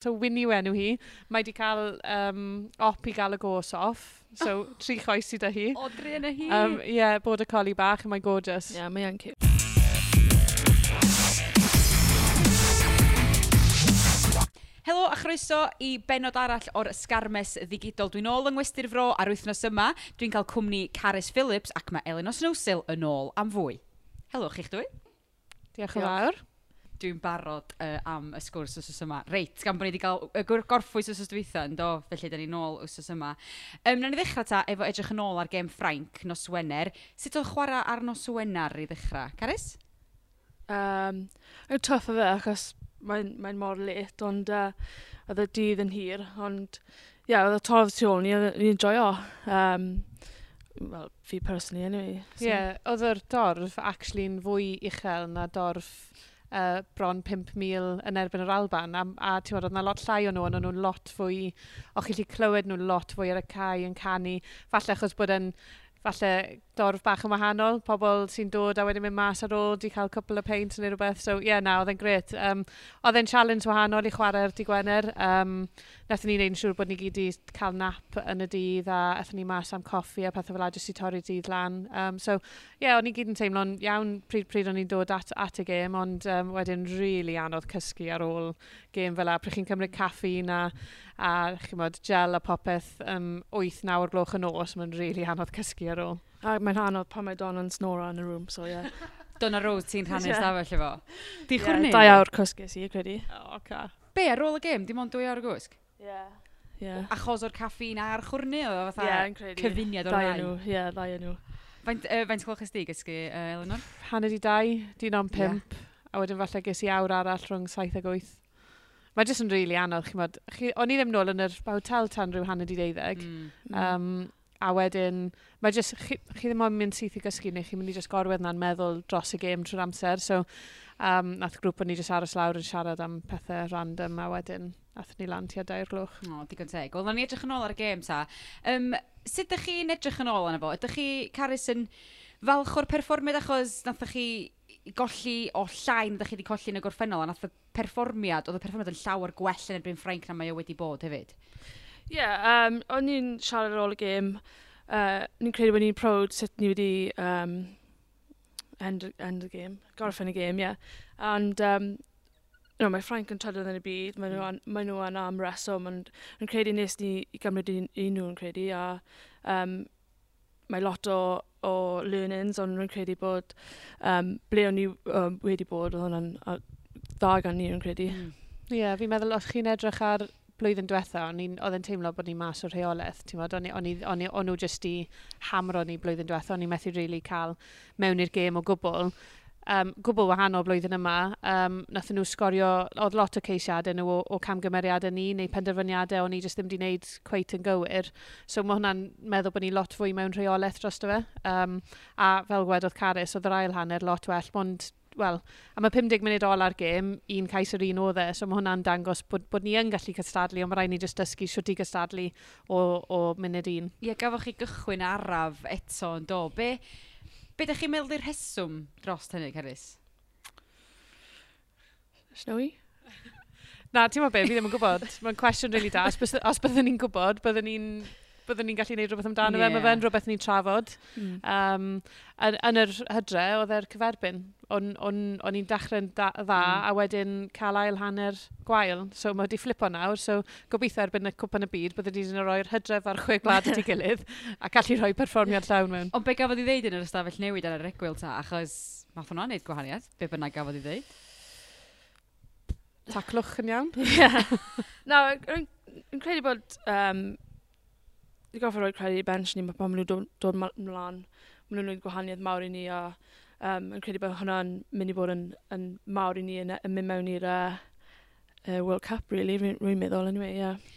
to Winnie yw enw hi. Mae di cael um, op i gael y gos off. So, tri choes sydd â hi. Odri yna hi. Ie, um, yeah, bod y coli bach, mae'n gorgeous. Ie, yeah, mae'n cute. Helo a chroeso i benod arall o'r Sgarmes Ddigidol. Dwi'n ôl yng Ngwestur Fro ar wythnos yma. Dwi'n cael cwmni Caris Phillips ac mae Elin Osnowsil yn ôl am fwy. Helo chi'ch dwy. Diolch yn fawr dwi'n barod uh, am y sgwrs wrth yma. Reit, gan bod ni wedi cael y gorffwys os ysdwytha yn do, felly da ni'n ôl wrth yma. Um, na ni ddechrau ta efo edrych yn ôl ar gem Ffrainc nos Wener. Sut oedd chwarae ar nos Wener i ddechrau? Caris? Um, Yw tough o fe, achos mae'n mae mor let, ond uh, oedd y dydd yn hir, ond ie, yeah, oedd y torf tu ôl ni, ni'n joio. Um, well, fi personally, anyway. Ie, so. yeah, oedd yr dorf actually'n fwy uchel na dorf uh, bron 5,000 yn erbyn yr Alban, a, a ti'n meddwl, oedd yna lot llai o nhw, ond nhw'n lot fwy, o chi wedi clywed nhw'n lot fwy ar y cae yn canu, falle achos bod yn, falle dorf bach yn wahanol, pobl sy'n dod a wedyn mynd mas ar ôl, di cael cwpl o peint neu rhywbeth, so ie, yeah, na, oedd e'n gret. Um, oedd e'n challenge wahanol i chwarae'r di Gwener, um, nathon ni wneud yn siŵr bod ni gyd i cael nap yn y dydd a athon ni mas am coffi a pethau fel a jyst i torri dydd lan. Um, so ie, yeah, o'n i gyd yn teimlo'n iawn pryd pryd o'n i'n dod at, at y gêm, ond um, wedyn rili really anodd cysgu ar ôl gêm fel a. Pryd chi'n cymryd caffeine a, a chymod, gel a popeth um, 8-9 o'r gloch yn nos, mae'n rili really anodd cysgu ar ôl. A mae'n rhan o pan mae Don yn snora yn y rŵm, so ie. Yeah. Don a Rose ti'n rhannu stafell efo. Di chwrnu? Yeah, dau awr cysgus i, credu. O, oh, ca. Be, ar ôl y gêm, dim ond dwy awr gwsg? Ie. Ie. Achos o'r caffein a'r chwrnu, o fatha yeah, cyfuniad o'r rai. Ie, yeah, ddau nhw. Faint, uh, faint clywch ysdi gysgu, uh, Eleanor? Hanner i dau, di na'n pimp. A wedyn falle ges i awr arall rhwng 7 ag 8. Mae jyst yn rili really anodd, chi mod. O'n i ddim nôl yn yr hotel tan rhyw hanner i deuddeg. Mm. Um, a wedyn, mae jyst, chi, chi ddim ond mynd syth i gysgu neu chi'n mynd i jyst gorwedd na'n meddwl dros y gêm trwy'r amser. So, um, nath grŵp o'n i jyst aros lawr yn siarad am pethau random a wedyn nath ni lan tua dair gloch. O, digon teg. Wel, ni edrych yn ôl ar y gêm ta. Um, sut ydych chi'n edrych yn ôl arno fo? Ydych chi, Caris, yn falch o'r perfformiad achos nath chi golli o llain ydych chi wedi colli yn y gorffennol a nath y perfformiad, oedd y perfformiad yn llawer gwell yn erbyn Ffrainc na mae o wedi bod hefyd? yeah, um, o'n i'n siarad ar ôl y gêm. Uh, ni'n credu bod ni'n proud sut ni wedi um, end, end y gêm, gorffen y gêm, ie. yeah. And, um, you know, mae Frank yn trydydd yn y byd, mae nhw, mm. mae nhw yn am reswm, ond yn credu nes ni i gymryd i, i nhw'n credu, a um, mae lot o, o learnings, ond yn credu bod um, ble o'n ni um, wedi bod, oedd hwnna'n dda gan ni, yn credu. Mm. Ie, mm. yeah, fi'n meddwl os chi'n edrych ar blwyddyn diwetha, oedd yn teimlo bod ni mas o'r rheolaeth. O'n nhw jyst i hamro ni blwyddyn diwetha, o'n i methu really cael mewn i'r gêm o gwbl. Um, gwbl wahanol blwyddyn yma, um, nath nhw sgorio, oedd lot o ceisiadau nhw o, o camgymeriadau ni, neu penderfyniadau o'n i jyst ddim wedi gwneud cweit yn gywir. So mae hwnna'n meddwl bod ni lot fwy mewn rheolaeth dros fe. Um, a fel gwedodd Caris, oedd yr ail hanner lot well, ond wel, am y 50 munud ôl ar gêm, un cais yr un oedd e, so mae hwnna'n dangos bod, bod ni yn gallu cystadlu, ond mae rhaid ni jyst dysgu siwt i cystadlu o, o munud un. Ie, gafoch chi gychwyn araf eto yn do. Be, be da chi'n meddwl i'r rheswm dros hynny, Caris? Snowy? Na, ti'n meddwl be, fi ddim yn gwybod. Mae'n cwestiwn really da. Os, os byddwn ni'n gwybod, byddwn ni'n byddwn ni'n gallu gwneud rhywbeth amdano yeah. fe. Mae fe'n rhywbeth ni'n trafod. Mm. Um, yn, yn yr hydre, oedd e'r cyferbyn o'n, on, on i'n dechrau'n da, dda mm. a wedyn cael ail hanner gwael. So mae wedi flipo nawr, so gobeithio erbyn y cwpan y byd, bydde ni wedi roi'r hydref ar chwe gwlad at ei gilydd a gallu rhoi perfformiad llawn mewn. Ond be gafodd i ddeud yn yr ystafell newid ar y regwyl ta, achos math hwnna'n neud gwahaniaeth, be bynnag gafodd i ddeud? Taclwch yn iawn. yeah. Na, yn credu bod... Um, Dwi'n gofio roi credu i bench ni, mae pan maen nhw'n dod, dod mlaen, maen nhw'n gwneud gwahaniaeth mawr i ni a um, yn credu bod hwnna'n mynd i bod yn, yn mawr i ni yn, yn mynd mewn i'r uh, World Cup, really, rwy'n rwy meddwl, anyway, ie. Yeah.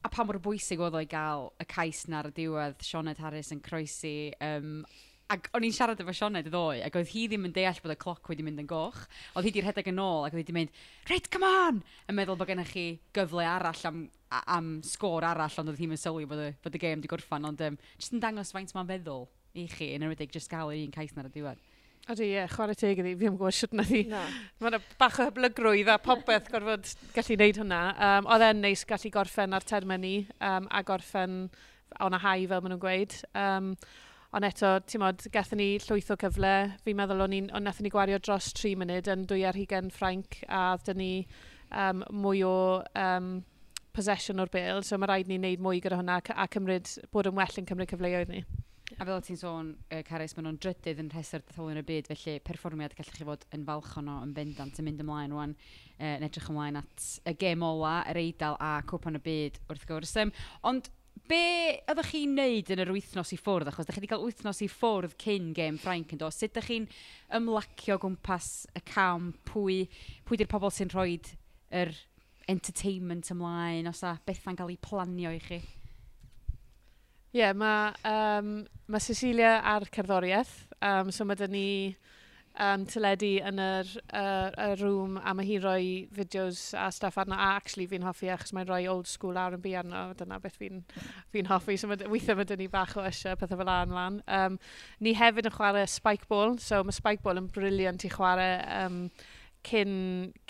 A pa mor bwysig oedd o'i gael y cais na ar y diwedd, Sioned Harris yn croesi, um, ac o'n i'n siarad efo Sioned y ddoe, ac oedd hi ddim yn deall bod y cloc wedi mynd yn goch. Oedd hi wedi rhedeg yn ôl, ac oedd hi wedi mynd, right, come on! Yn meddwl bod gennych chi gyfle arall am, am sgôr arall, ond oedd hi'n sylwi bod y, bod y gêm wedi gorffan, ond um, jyst yn dangos faint mae'n feddwl i chi, yn enwedig jyst gael yr un cais na ar y diwedd. Ydy, ie, chwarae teg iddi, fi ddim yn gwybod sut na ddi. Mae Mae'n bach o hyblygrwydd a popeth gorfod gallu wneud hwnna. Um, oedd e'n neis gallu gorffen ar termini um, a gorffen on a high fel maen nhw'n gweud. Um, ond eto, ti'n modd, gathon ni llwyth o cyfle. Fi'n meddwl o'n i'n, nathon ni gwario dros 3 munud yn dwy ar hugen Ffrainc a dyn ni um, mwy o um, possession o'r bel. So mae rhaid ni wneud mwy gyda hwnna a cymryd, bod yn well yn cymryd cyfleoedd ni. A fel ti'n sôn, uh, Caris, maen nhw'n drydydd yn rhesau'r dytholion y byd, felly perfformiad gallwch chi fod yn falch ono yn bendant yn mynd ymlaen rwan, uh, yn edrych ymlaen at y gêm ola, yr eidl a cwpan y byd wrth gwrs. Um, ond be ydych chi'n neud yn yr wythnos i ffwrdd? Achos ydych chi wedi cael wythnos i ffwrdd cyn gêm Ffrainc yn do. Sut ydych chi'n ymlacio gwmpas y cam? Pwy, pwy di'r pobl sy'n rhoi yr entertainment ymlaen? Os a bethau'n cael ei planio i chi? Ie, yeah, mae um, ma Cecilia ar cerddoriaeth, um, so mae dyn ni um, teledu yn yr, uh, y rŵm a mae hi roi fideos a stuff arno, a actually fi'n hoffi e achos mae'n rhoi old school R&B arno, dyna beth fi'n fi hoffi, so mae weithio mae dyn ni bach o eisiau pethau fel an lan. Um, ni hefyd yn chwarae spike ball, so mae spike ball yn briliant i chwarae um, cyn,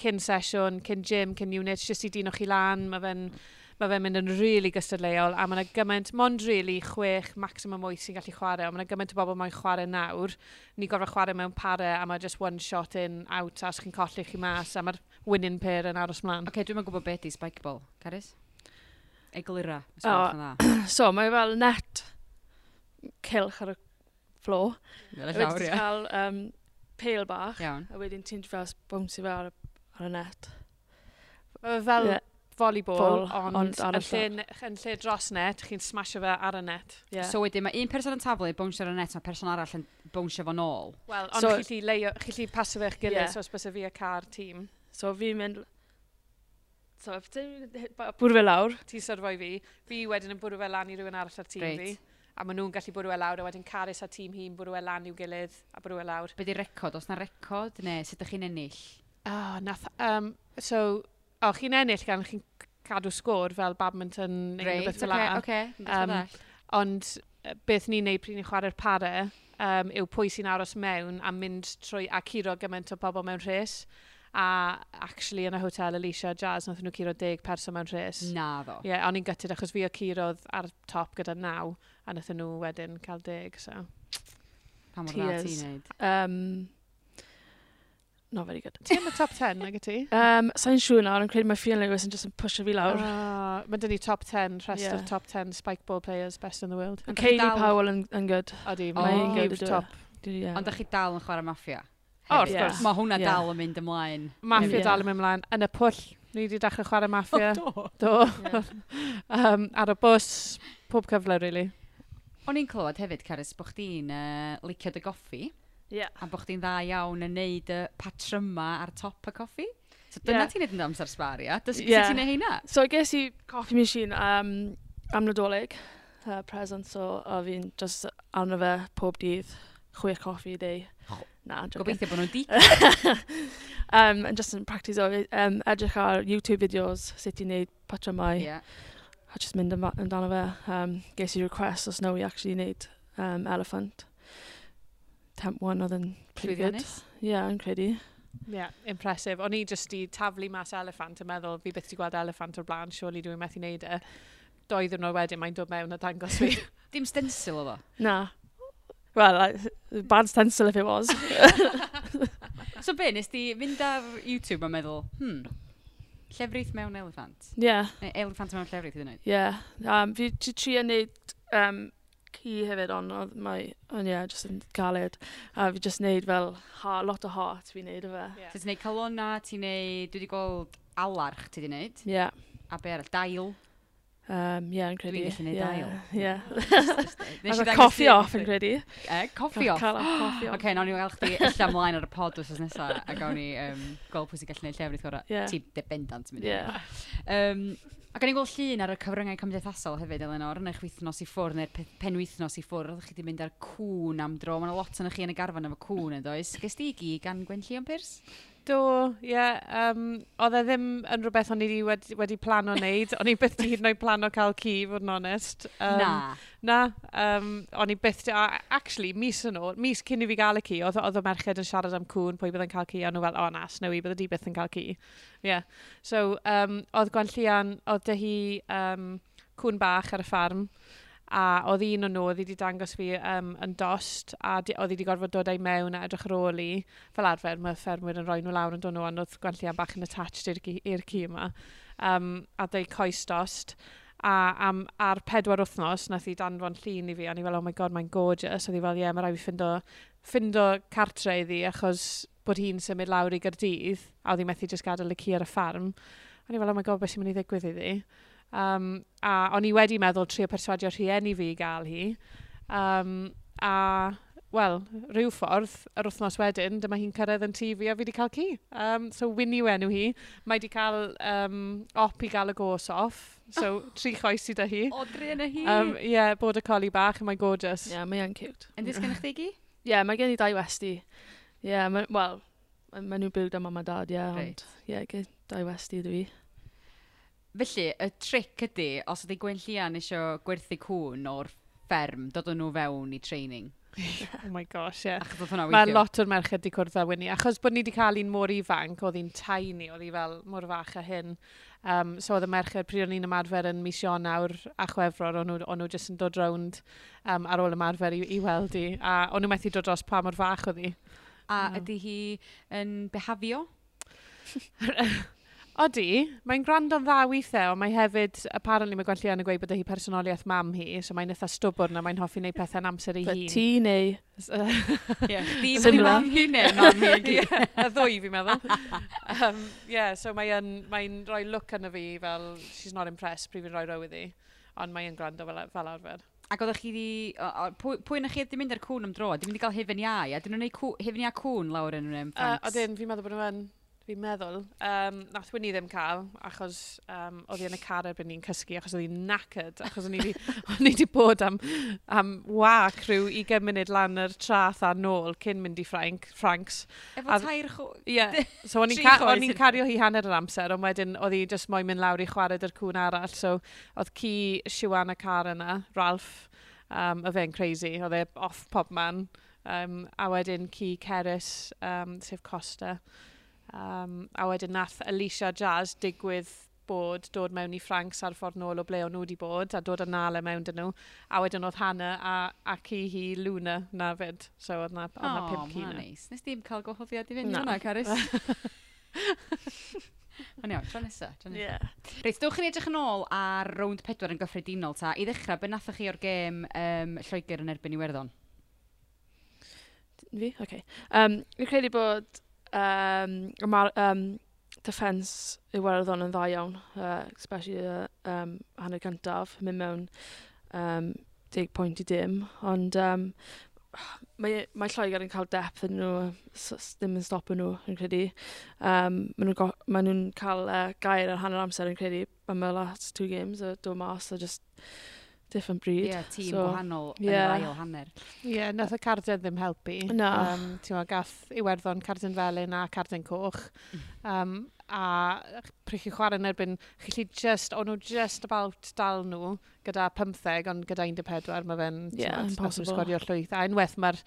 cyn sesiwn, cyn gym, cyn unit, jyst i dyn o'ch chi lan, mae fe'n... Mm mae fe'n mynd yn rili really gystadleuol a mae yna gymaint, mond rili really, chwech maximum oed sy'n gallu chwarae, ond mae yna gymaint o bobl mae'n chwarae nawr. Ni gorfod chwarae mewn pare a mae just one shot in, out, a chi'n colli chi mas a mae'r winning pair yn aros mlaen. Oce, okay, dwi'n gwybod beth i spike ball. Caris? Eglura. Oh, so, mae fel net cilch ar y fflo. Fel y llawr, ia. cael um, pale bach. Iawn. A wedyn ti'n fel bouncy fe ar, ar y net. Mae fel yeah volleyball, Ball, ond, ond yn, lle, yn lle dros net, chi'n smasho fe ar y net. Yeah. So wedyn, mae un person yn taflu, bwnsio ar y net, mae person arall yn bwnsio fo nôl. Wel, ond so, chi leo, chi lli paso fe'ch gilydd, yeah. so os bys fi a car tîm. So fi'n mynd... So, bwrw fe lawr. Ti'n syrfoi fi. Fi wedyn yn bwrw fe lan i rhywun arall ar tîm fi a maen nhw'n gallu bwrw e lawr, a wedyn Caris a tîm hi'n bwrw e lan i'w gilydd a bwrw e lawr. Be di record? Os na record, neu sut ydych chi'n ennill? Oh, nath, um, so, o, oh, chi'n ennill gan chi'n cadw sgôr fel badminton neu right, beth fel okay, okay, um, ond beth ni'n neud pryd ni'n chwarae'r pare um, yw pwy sy'n aros mewn a mynd trwy a curo gymaint o bobl mewn rhes a actually yn y hotel Alicia Jazz nath nhw curo deg person mewn rhes. Na ddo. Ie, yeah, o'n i'n gytid achos fi o curodd ar top gyda naw a nath nhw wedyn cael deg. so. Pa mor dda ti'n neud? Um, not very good. Ti yn y top 10 nag y ti? Um, Sa'n siŵr nawr, yn credu mae Fiona Lewis yn just yn pusio fi lawr. Uh, mae dyn ni top 10, rest yeah. of top 10 spike ball players best in the world. And Kaylee dal... Powell yn, yn good. Odi, mae oh, good e? top. Yeah. Ond ydych chi dal yn chwarae maffia? O, wrth gwrs. Mae hwnna yeah. dal yn mynd ymlaen. Maffia yeah. dal yn mynd ymlaen. Yn y pwll, ni wedi dechrau chwarae maffia. Oh, do. do. Yeah. um, ar y bus, pob cyfle, really. O'n i'n clywed hefyd, Caris, bod chdi'n uh, licio dy goffi. Yeah. A bod chdi'n dda iawn yn neud y patryma ar top y coffi. So dyna yeah. ti'n neud yn amser sbaria. Dysgu yeah. ti'n neud heina? So I guess i coffee machine um, am Nadolig, uh, present, so a fi'n just arno fe pob dydd, chwech coffi i ddi. Oh. Na, Gobeithio bod nhw'n di. um, and just in practice o, um, edrych ar YouTube videos sut i'n neud patrymau. Yeah. A just mynd amdano fe. Um, ges i request os no i actually neud um, elephant temp one oedd yn pretty good. Yeah, yn credu. Yeah, impressive. O'n i jyst i taflu mas elephant yn meddwl, fi byth i gweld elephant o'r blaen, surely dwi'n methu neud e. Doi ddyn nhw wedyn, mae'n dod mewn a dangos fi. Dim stencil o fo? Na. Well, like, bad stencil if it was. so be, nes di fynd ar YouTube a meddwl, hmm, llefrith mewn elefant? Yeah. Neu elephant mewn llefrith, i yn oed? Yeah. Um, fi ti trio neud um, ci hefyd, ond oedd mae, ond ie, yeah, jyst yn galed. A fi jyst neud fel ha, lot o hot fi'n neud o fe. Yeah. So ti'n neud calona, ti'n neud, dwi wedi gweld alarch ti wedi neud. Ie. Yeah. A be arall, dail? Um, ie, yeah, yn credu. Dwi'n gallu neud dail. Ie. Yeah. Ac coffi off yn credu. E, coffi off? Cael coffi off. Oce, nawr ni gael chdi illa mlaen ar y pod wrth nesaf a gawn ni um, gweld pwy sy'n gallu neud llefrith gorau. Yeah. Ti debendant yn mynd. Yeah. Um, Ac o'n i'n gweld llun ar y cyfryngau cymdeithasol hefyd, Elenor, yn eich wythnos i ffwrdd, neu'r penwythnos i ffwrdd, oeddech chi wedi mynd ar cwn am dro. Mae yna lot yn chi yn y garfan efo cŵn, yn does? Gys di gi gan Gwenllian Pierce? Do, ie. Yeah, um, oedd e ddim yn rhywbeth o'n i wedi, wedi plan o wneud. o'n i byth di hyd yn oed plan o cael ci, fod yn onest. Um, na. Na. Um, o'n i byth... Di, actually, mis yn ôl, mis cyn i fi gael y ci, oedd, oedd y merched yn siarad am cwn, pwy bydd yn cael ci, a nhw fel, o na, snowy, bydd di byth yn cael ci. Yeah. So, um, oedd Gwan Llian, oedd dy hi um, cwn bach ar y ffarm, a oedd un o'n nhw, oedd wedi dangos fi um, yn dost, a oedd wedi gorfod dod ei mewn a edrych ar ôl i. Fel arfer, mae ffermwyr yn rhoi nhw lawr yn dod nhw, ond oedd gwanllian bach yn attached i'r cu yma, um, a dweud coes dost. A am, ar pedwar wythnos, nath i danfon llun i fi, a ni fel, oh my god, mae'n gorgeous. Oedd i fel, ie, yeah, mae rai fi ffindo, ffindo cartre iddi, achos bod hi'n symud lawr i gyrdydd, a oedd hi methu just gadael y cu ar y ffarm. A ni fel, oh my god, beth sy'n mynd i ddigwydd iddi? Um, a o'n i wedi meddwl trio perswadio rhieni fi i gael hi. Um, a, wel, rhyw ffordd, yr wythnos wedyn, dyma hi'n cyrraedd yn tŷ fi a fi wedi cael ci. Um, so, Winnie yw enw hi. Mae wedi cael um, op i gael y gos off. So, tri choes i da hi. Odri yna hi. Ie, um, yeah, bod y coli bach, mae'n gorgeous. Ie, yeah, mae'n cute. Yn disgyn eich gi? Ie, yeah, mae gen i dau westi. Ie, yeah, wel, mae nhw'n byw da mam a dad, ie. Yeah, right. Ond, ie, yeah, dau westi ydw i. Felly, y tric ydy, os ydy Gwen Llian eisiau gwerthu cwn o'r fferm, dod nhw fewn i training. oh my gosh, ie. Yeah. Mae lot o'r merched wedi cwrdd â Winnie. Achos bod ni wedi cael un mor ifanc, oedd hi'n tiny, oedd hi fel mor fach a hyn. Um, so oedd y merched, pryd o'n i'n ymarfer yn mis Ionawr a Chwefror, o'n nhw nhw jyst yn dod rownd um, ar ôl ymarfer i, i weld i. A o'n nhw methu dod dros pa mor fach oedd hi. A mm. no. ydy hi yn behafio? Odi, mae'n gwrando'n dda weithiau, ond mae hefyd, apparently mae Gwellian yn gweud bod hi personoliaeth mam hi, so mae'n eitha stwbwrn a mae'n hoffi wneud pethau'n amser ei hun. Ti neu... Ie, di mynd i mam hi neu mam hi. Y ddwy fi'n meddwl. um, yeah, so mae'n mae rhoi look yn y fi fel, she's not impressed, pryd fi'n rhoi rowydd iddi. ond mae'n gwrando fel, fel arfer. Ac oeddech chi wedi... Pwy, pwy na chi wedi mynd ar cwn am dro? Di mynd i gael hefen iau? A dyn nhw'n gwneud hefen iau cwn lawr yn yr um, France? Uh, Odyn, fi'n meddwl bod nhw'n fi'n meddwl. Um, nath wyn i ddim cael, achos um, oedd hi yn y car erbyn ni'n cysgu, achos oedd hi'n knackered, achos o'n i wedi bod am, am wac rhyw i gymuned lan yr trath a nôl cyn mynd i Frank, Franks. Efo a, tair chw... Ie, yeah. so o'n i'n cario hi hanner yr amser, ond wedyn oedd hi just moyn mynd lawr i chwarae dy'r cwn arall, so oedd ci Siwan y car yna, Ralph, um, o fe'n crazy, oedd e off pop man, um, a wedyn ci Ceris, um, sef Costa. Um, a wedyn nath Alicia Jazz digwydd bod dod mewn i Franks ar ffordd nôl o ble o'n nhw wedi bod a dod yn nale mewn dyn nhw. A wedyn oedd Hannah a, a ci hi Luna na fyd. So oedd na, oedd na oh, pimp ci na. Nice. Nes dim cael gwahoddiad i fynd no. hwnna, Caris. Ond iawn, tro nesa. Tro nesa. Yeah. Reit, dywch chi'n edrych yn ôl ar rownd pedwar yn gyffredinol ta. I ddechrau, be nathach chi o'r gêm um, Lloegr yn erbyn Iwerddon? Fi? Oce. Okay. Um, fi'n credu bod um, um, defens Iwerddon yn dda iawn, uh, especially uh, um, hanner cyntaf, mynd mewn um, 10 pwynt i dim, ond um, mae, mae Lloegr yn cael depth yn nhw, ddim yn stopio nhw, yn credu. Um, maen nhw'n ma nhw cael uh, gair ar hanner amser yn credu, am y last two games, a dod mas a just different breed. Ie, yeah, tîm so, gwahanol yeah. yn yr ail hanner. Ie, yeah, nath y carden ddim helpu. No. Um, Ti'n meddwl, gath Iwerddon carden felyn a carden coch. Um, a prich i chwarae yn erbyn, chi lli just, o'n nhw just about dal nhw gyda 15, ond gyda 14, mae fe'n yeah, impossible sgorio llwyth. A unwaith mae'r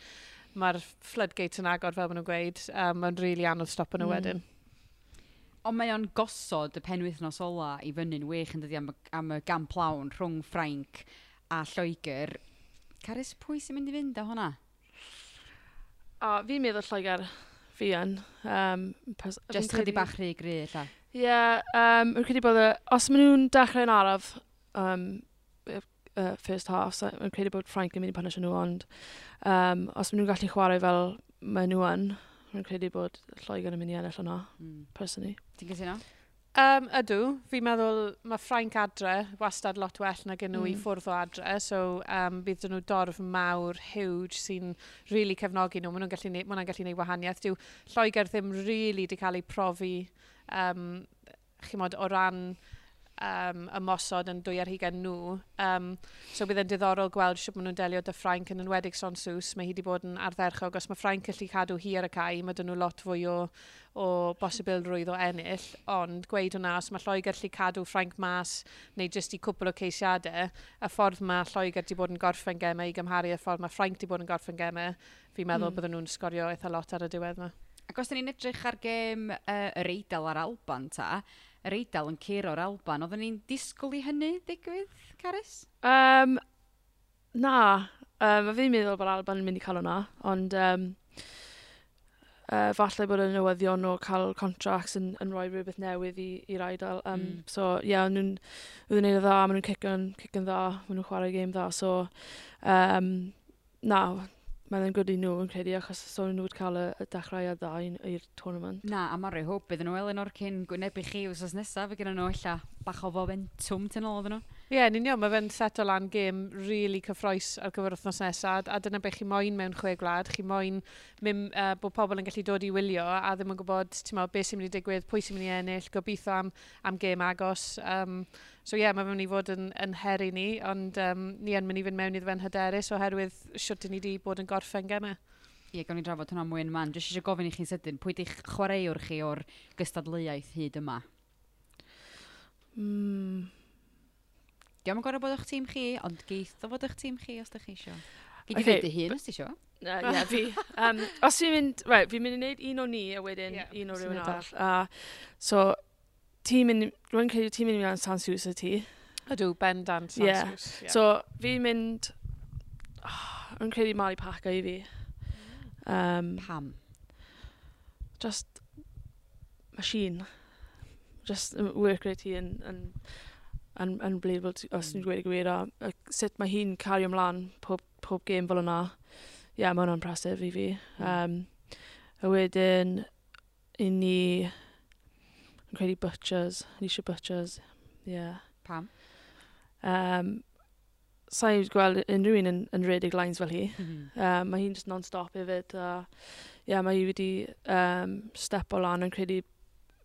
mae floodgate yn agor fel maen nhw'n gweud, um, mae'n rili really anodd stopio nhw mm. wedyn. Ond mae o'n gosod y penwythnos ola i fyny'n wych yn dydi am, am y gam plawn rhwng Ffrainc a Lloegr. Carys, pwy sy'n mynd i fynd â hwnna? O, fi'n meddwl Lloegr fi yn. Um, Just chydi bach rhy gry, lla. Ie, yeah, um, rwy'n credu bod y... Os maen nhw'n dechrau'n araf, um, uh, first half, so mae'n credu bod Frank yn mynd i punish nhw, ond um, os maen nhw'n gallu chwarae fel maen nhw yn, Mae'n credu bod Lloegr yn mynd i ennill hwnna, mm. personally. Ti'n gytuno? Um, ydw, fi'n meddwl mae Ffrainc adre wastad lot well nag yn nhw mm. i hmm. ffwrdd o adre, so um, bydd nhw dorf mawr, huge, sy'n rili really cefnogi nhw. Mae nhw'n gallu, ma nhw gallu gwneud wahaniaeth. Dyw Lloegr ddim rili really wedi cael ei profi, um, chi mod, o ran um, ymosod yn dwy ar hugen nhw. Um, so bydd yn diddorol gweld sut maen nhw'n delio dy Ffrainc yn enwedig son sws. Mae hi wedi bod yn ardderchog. Os mae Ffrainc gallu cadw hi ar y cae, mae dyn nhw lot fwy o, o bosibil rwydd o ennill. Ond gweud hwnna, os mae Lloegr gallu cadw Ffrainc mas neu jyst i cwpl o ceisiadau, y ffordd mae Lloegr wedi bod yn gorffen gemau i gymharu y ffordd mae Ffrainc wedi bod yn gorffen gemau, fi'n meddwl mm. bydden nhw'n sgorio eitha lot ar y diwedd yma. Ac os ni'n edrych ar gêm uh, yr Eidal a'r Alban ta, yr Eidal yn curo'r Alban. Oedden ni'n disgwyl i hynny digwydd, Caris? Um, na, um, fi'n meddwl bod Alban yn mynd i cael hwnna, ond um, uh, falle bod y newyddion o cael contracts yn, yn rhoi rhywbeth newydd i'r Eidal. Um, mm. So, ie, yeah, nhw'n gwneud y dda, maen nhw'n cic yn dda, maen nhw'n chwarae game dda, so, um, na, Mae'n yn gwrdd i nhw yn credu achos os o'n nhw wedi cael y dechrau a ddain i'r tournament. Na, a mae'r hope bydd nhw elyn o'r cyn gwyneb i chi wrth nesaf fe gyda nhw illa bach o fomentum tyn ôl iddyn nhw. Ie, yeah, yn union, mae fe'n set o lan gêm really cyffroes ar gyfer wythnos nesaf, a dyna beth chi moyn mewn chwe gwlad, chi moyn mym, uh, bod pobl yn gallu dod i wylio a ddim yn gwybod mo, beth sy'n mynd i digwydd, pwy sy'n mynd i ennill, gobeithio am, am gêm agos. Um, so ie, yeah, mae fe'n mynd i fod yn, yn heri ni, ond um, ni yn mynd i fynd mewn iddo fe'n hyderus oherwydd siwt ni wedi bod yn gorffen gemau. Ie, yeah, gawn ni drafod hwnna mwy yn man. Jyst eisiau gofyn i chi'n sydyn, pwy di'ch chwaraewr chi o'r gystadleuaeth hyd yma? Mm, Diolch yn gorau bod eich tîm chi, ond geith o fod eich tîm chi os ydych chi eisiau. Fi wedi okay. dy hun os ti eisiau. Ie, yeah, fi. Um, os fi'n mynd, right, fi'n mynd i wneud un o ni a wedyn yeah, un o rhywun arall. Uh, so, tîm yn, rwy'n credu tîm yn mynd i mewn San Sus y ti. Ydw, ben dan San yeah. Sus. Yeah. So, fi'n mynd, oh, rwy'n credu Mali Paca i fi. Um, Pam? Just, machine. Just work rate hi yn, yn yn, yn bleidful, os ni'n hmm. dweud y gwir, a, a sut mae hi'n cario ymlaen pob, pob game fel yna. Ie, yeah, mae hwnna'n impressive i fi. Um, a wedyn, i ni, yn credu Butchers, ni eisiau Butchers, ie. Yeah. Pam? Um, sa'i gweld unrhyw un yn, yn redig lines fel hi. Mm -hmm. um, mae hi'n just non-stop hefyd. A, yeah, mae hi wedi um, step o lan yn credu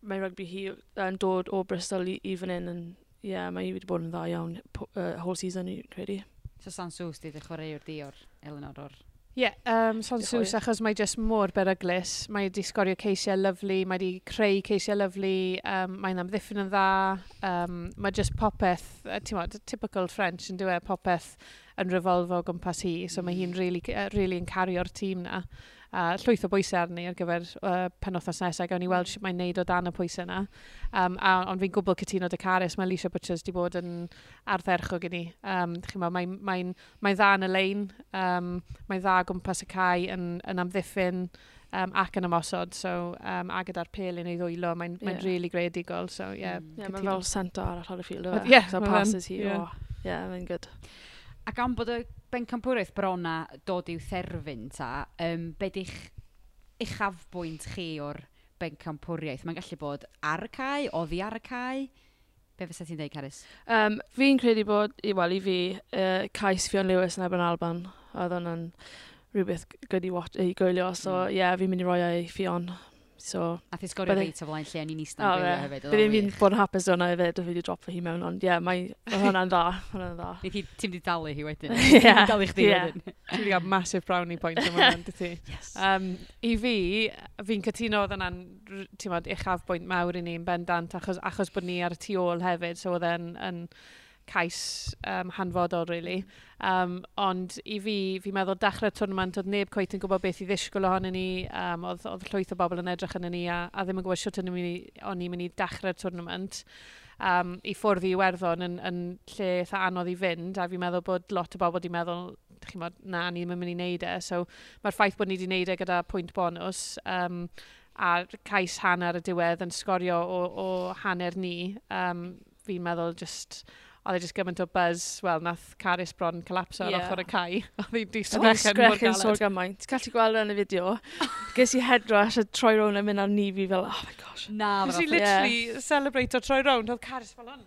mae rygbi hi yn dod o Bristol i, i fan hyn yn, Ie, yeah, mae hi wedi bod yn dda iawn uh, whole season, i credu. So San Sansws di ddechrau di o'r Eleanor o'r Ie, yeah, um, San Sws, achos mae jyst mor beryglis. Mae wedi sgorio ceisiau lyflu, mae wedi creu ceisiau lyflu, um, mae'n amddiffyn yn dda. Um, mae jyst popeth, ti'n modd, typical French yn dweud popeth yn revolfo gwmpas hi, so mae hi'n really, really yn cario'r tîm na a llwyth o bwysau arni ar gyfer uh, penwthnos nesaf. Gawn ni hmm. weld sut mae'n neud o dan y pwysau yna. Um, a, ond fi'n gwbl cytuno dy Caris, mae Alicia Butchers wedi bod yn ardderchog i ni. Um, mae'n mae, mae, mae dda yn y lein, um, mae'n dda gwmpas y cae yn, yn amddiffyn um, ac yn ymosod, so, um, a gyda'r pel yn ei ddwylo, mae'n yeah. mae really greadigol, so yeah. Mm. Yeah, mae'n fel sento ar y ffil, Yeah, so passes hi, yeah. oh, yeah, mae'n good. Ac am bod y bencampwriaeth bron a dod i'w therfyn ta, um, beth eich uchafbwynt chi o'r bencampwriaeth? Mae'n gallu bod ar y cae, oddi ar y cae? Be fysa ti'n dweud, Caris? Um, fi'n credu bod, i, wel, i fi, uh, cais Fion Lewis yn Eben Alban, oedd hwnna'n rhywbeth gyda i, i gwylio, so hmm. ie, mm. yeah, fi'n mynd i roi ei Fion. So, a thi sgorio reit o flaen lle o'n i'n eistedd yn gwylio hefyd. Bydd fi'n bod yn hapus o'na hefyd o fi wedi dropo hi mewn, ond ie, yeah, mae hwnna'n dda, hwnna'n dda. Ni ti, ti'n wedi dalu hi wedyn. Ie. yeah. dalu chdi wedyn. Ti'n wedi cael massive brownie point yma hwnna'n dy Yes. Um, I fi, fi'n cytuno oedd yna'n, ti'n modd, uchaf bwynt mawr i ni'n bendant, achos, achos bod ni ar y tu ôl hefyd, so oedd e'n cais um, hanfodol, really. Um, ond i fi, fi'n meddwl dechrau'r twrnament, oedd neb coet yn gwybod beth i ddisgwyl ohonyn ni, um, oedd, oedd llwyth o bobl yn edrych yn ni, a, a ddim yn gwybod siwt o'n i'n mynd i dechrau'r twrnament. Um, i ffwrdd i Iwerddon yn, yn lle eitha anodd i fynd, a fi'n meddwl bod lot o bobl wedi meddwl, chi'n modd, na, ni ddim yn mynd i wneud e, so mae'r ffaith bod ni wedi wneud e gyda pwynt bonus, um, a cais hanner y diwedd yn sgorio o, o hanner ni, um, fi'n meddwl just oedd e jyst gymaint o buzz, wel, nath Caris bron collapso ar yeah. ochr y cae. Oedd hi di e sgrechen mor galed. sôn gymaint. Gallu gweld yn y fideo. Ges i head a troi rown yn mynd ar ni fi fel, oh my gosh. Na, Nes i literally yeah. celebrate o troi rown, oedd Caris fel hwn.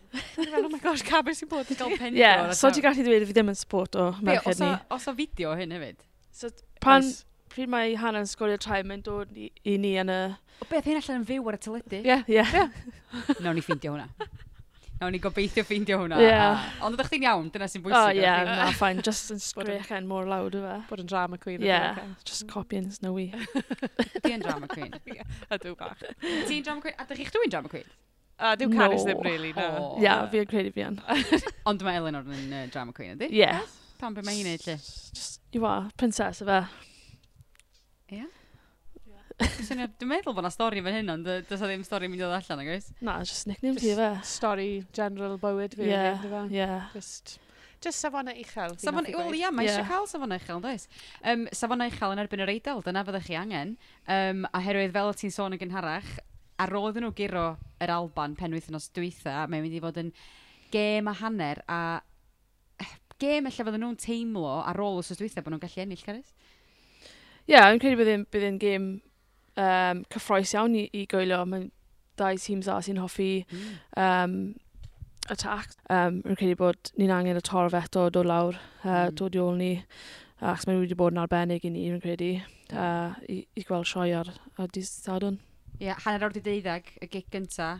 oh my gosh, Caris i bod yn gael pendio. Yeah, so ti gallu dweud fi ddim yn support o merched ni. Os o fideo hyn hefyd? So, pan, pryd mae Hannah'n sgorio trai, mae'n dod i, i ni yn y... O beth hyn allan yn fyw ar y teledu? Ie, yeah. ie. Yeah. Nawn ni ffeindio hwnna. Nawn ni gobeithio ffeindio hwnna. Yeah. A, ond ydych chi'n iawn, dyna sy'n bwysig. Oh, yeah, no, fine. Just yn sgrech yn mor lawd yma. Bod yn drama queen. Yeah, just copying Snowy. yn drama queen. A dw bach. Ti'n drama queen? A dych chi'ch dwi'n drama queen? A dwi'n Caris ddim, really, na. No. Ia, yeah, fi'n credu fi yn. Ond mae Eleanor yn uh, drama queen, ydy? Yeah. Pam beth mae hi'n neud, lle? Just, you are, princess, yfe. Dwi'n meddwl bod yna stori fan hyn, ond dyna ddim stori mynd i ddod allan, agos? Na, just nickname ti fe. Stori general bywyd fi. E? Ie, yeah. Just Just safona uchel. Safon, wel ia, mae eisiau cael safona uchel, does. Um, safona uchel yn erbyn yr eidl, dyna fyddech chi angen. Um, a herwydd fel ti'n sôn yn gynharach, ar ôl nhw giro yr Alban penwythnos dwytha, mae'n mynd i fod yn gêm a hanner a eh, gêm efallai fydden nhw'n teimlo ar ôl os oes dwythau bod nhw'n gallu ennill, Carys? Ie, yeah, yn credu bydd yn gêm um, cyffroes iawn i, i gwylio. Mae'n dau teams a sy'n hoffi mm. um, attack. Um, rwy'n credu bod ni'n angen y torf eto dod lawr, uh, mm. dod i ôl ni. Ac mae wedi bod yn arbennig i ni, rwy'n credu, uh, i, i gweld sioe ar, ar dydd sadwn. Ie, yeah, hanner awr di deuddeg, y gig gynta,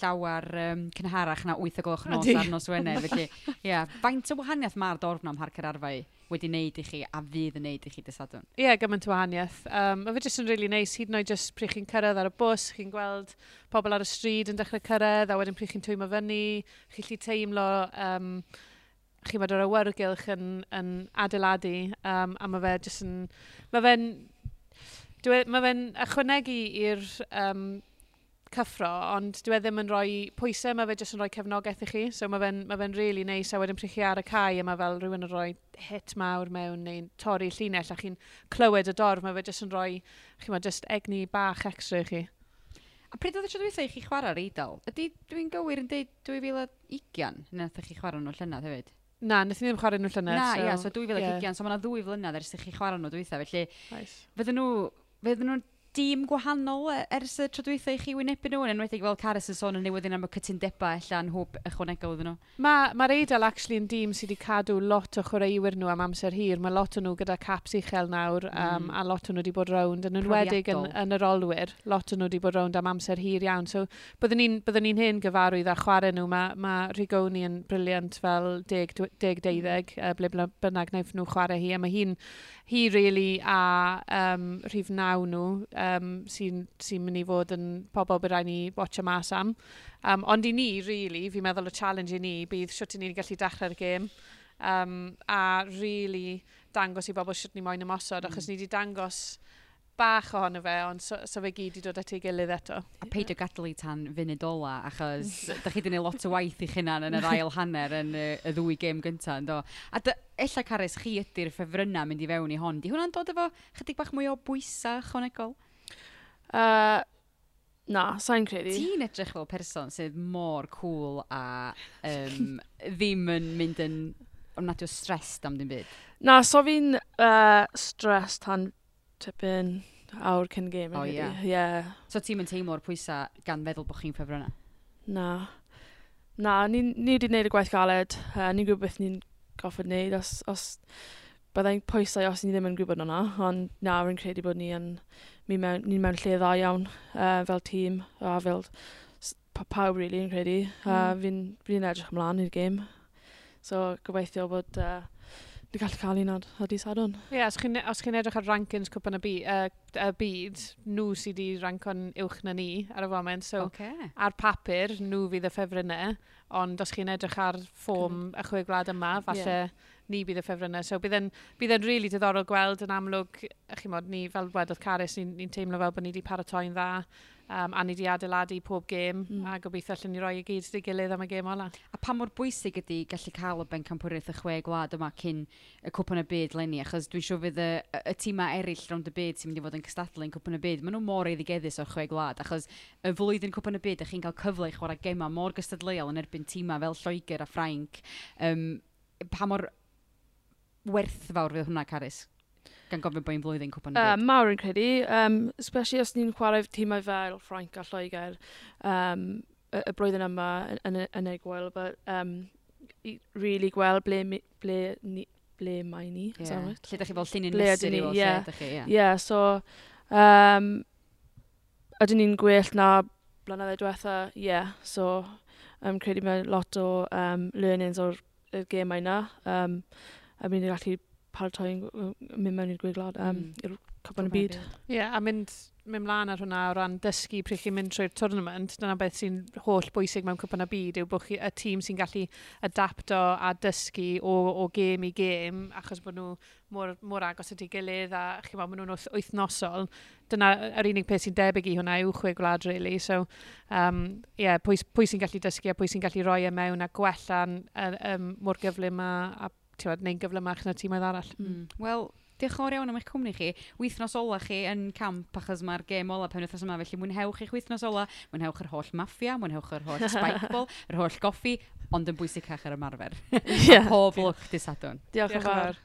llawar um, cynharach na 8 o gloch nos ar nos wener. Felly, ie, yeah, faint o wahaniaeth mae'r dorfna am harca'r arfau wedi wneud i chi a fydd yn wneud i chi dysadwn? Ie, yeah, gymaint o wahaniaeth. Um, mae fe jyst yn really neis, hyd yn oed jyst pryd chi'n cyrraedd ar y bus, chi'n gweld pobl ar y stryd yn dechrau cyrraedd, a wedyn pryd chi'n twymo fyny, chi'n lli teimlo... Um, chi'n meddwl yr awyrgylch yn, yn adeiladu um, a mae fe jyst yn... Mae fe'n... E, mae fe'n ychwanegu i'r um, cyffro, ond dwi e ddim yn rhoi pwysau, mae fe jyst yn rhoi cefnogaeth i chi. So mae fe'n ma fe really neis, a wedyn pryd chi ar y cae, a mae fel rhywun yn rhoi hit mawr mewn neu'n torri llinell, a chi'n clywed y dorf, mae fe jyst yn rhoi, chi ma, jyst egni bach extra i chi. A pryd oedd y tro dweithio i chi chwarae ar Eidl? Ydy dwi'n gywir yn deud 2020 nath chi chwarae nhw llynydd hefyd? Na, nes i ddim chwarae nhw llynedd. Na, so, ia, so 2020, yeah. so mae yna ddwy flynedd ers i chi chwarae nhw dwythau, felly nice. fydden nhw, fydden nhw'n dîm gwahanol e, ers y trodweitha i chi wynebu nhw, yn enwedig fel Caris yn sôn yn newyddion am y cytundebau allan hwb ychwanegol iddyn nhw? Mae'r ma, ma Eidal actually yn dîm sydd wedi cadw lot o chwaraewyr nhw am amser hir. Mae lot o nhw gyda caps uchel nawr um, mm. a lot o nhw wedi bod rownd yn enwedig yn, yn yr olwyr. Lot o nhw wedi bod rownd am amser hir iawn. So byddwn ni'n byddwn ni'n hen gyfarwydd a chwarae nhw. Mae ma Rigoni yn briliant fel 10-12 uh, mm. ble bynnag wnaeth nhw chwarae hi a mae hi'n hi really a um, rhif naw nhw um, sy'n sy mynd i fod yn pobl bydd rhaid ni watcha mas am. Um, ond i ni, really, fi'n meddwl y challenge i ni bydd siwt i ni'n gallu dechrau'r gêm um, a really dangos i bobl siwt ni moyn ymosod mm. achos ni wedi dangos bach ohono fe, ond so, so fe gyd i dod at ei gilydd eto. A peidio gadw i tan funud ola, achos da chi wedi gwneud lot o waith i chynan yn yr ail hanner yn y, y ddwy gêm gyntaf, ynddo. A ella Cares, chi ydy'r ffefrynna mynd i fewn i hon. Di hwnna'n dod efo chydig bach mwy o bwysau chonegol? Uh, na, sa'n credu. Ti'n edrych fel person sydd mor cool a um, ddim yn mynd yn nad o stres am ddim byd? Na, so fi'n uh, stres tan tipyn awr cyn gêm. O oh, ie. Yeah. yeah. So ti'n mynd teimlo'r pwysau gan feddwl bod chi'n ffefrynnau? Na. Na, ni ni wedi gwneud y gwaith galed. Uh, ni'n gwybod beth ni'n goffod wneud. Os, os byddai'n pwysau os ni ddim yn gwybod hwnna, ond na, rwy'n credu bod ni yn, ni mewn, ni mewn lle dda iawn uh, fel tîm a fel pawb really yn credu. Uh, mm. Fi'n fi edrych ymlaen i'r gêm. So gobeithio bod uh, Dwi'n gallu cael un o'r a sadwn. Ie, yeah, os chi'n e- chi edrych ar rankings cwpan y byd, uh, y byd nhw sydd wedi ranco'n uwch na ni ar y foment. So, okay. ar papur, nhw fydd y ffefrynnau, ond os chi'n edrych ar ffom y chwe gwlad yma, falle yeah. ni bydd y ffefrynnau. So, bydd e'n rili really diddorol gweld yn amlwg, chi'n modd, ni fel wedodd Caris, ni'n ni teimlo fel bod ni wedi paratoi'n dda um, a ni wedi adeiladu pob gêm mm. a gobeithio allan ni roi i gyd sydd gilydd am y gêm ola. A pa mor bwysig ydy gallu cael y ben campwriaeth y chwe gwlad yma cyn y cwpan y byd lenni achos dwi'n siŵr fydd y, y tîma eraill rownd y byd sy'n mynd i fod yn cystadlu yn cwpan y byd maen nhw mor eiddigeddus o'r chwe gwlad achos y flwyddyn cwpan y byd ych chi'n cael cyfle i chwarae gema mor gystadleuol yn erbyn tîma fel Lloegr a Ffrainc um, pa mor werthfawr fydd hwnna Caris? Gan gofyn bod i'n flwyddyn cwpan uh, Mawr yn credu, um, especially os ni'n chwarae tîmau fel Ffrainc a Lloegr um, y, y blwyddyn yma yn, yn, yn egwyl, but um, i really gweld ble, mi, ble, ni, ble mae ni. Yeah. Lle da chi fel llun yn nesur i fel yeah. lle da chi. Yeah, yeah so um, ydyn ni'n gwell na blynyddoedd diwetha, yeah, so um, credu mae lot o um, learnings o'r y gemau yna. Um, a mi'n gallu paratoi mynd mewn i'r gwyglod um, mm. i'r cyfan y byd. Ie, yeah, a mynd, mynd mlaen ar hwnna o ran dysgu pryd chi'n mynd trwy'r tournament, dyna beth sy'n holl bwysig mewn cwpan y byd yw bod chi, y tîm sy'n gallu adapto a dysgu o, o gêm i gêm achos bod nhw mor, mor agos at ei gilydd a chi meddwl, maen nhw'n wythnosol. Dyna yr unig peth sy'n debyg i hwnna yw chwe gwlad, really. So, um, yeah, pwy, pwy sy'n gallu dysgu a pwy sy'n gallu roi e mewn a gwella'n um, mor gyflym a, a ti'n gwneud gyflymach na tîmoedd arall. Mm. Wel, Diolch yn fawr iawn am eich cwmni chi. Wythnos ola chi yn camp achos mae'r gêm ola pen wythnos yma, felly mwynhewch eich wythnos ola, mwynhewch yr holl maffia, mwynhewch yr holl spikeball, yr holl goffi, ond yn bwysicach ar ymarfer. yeah. Pob lwc disadwn. Diolch yn fawr.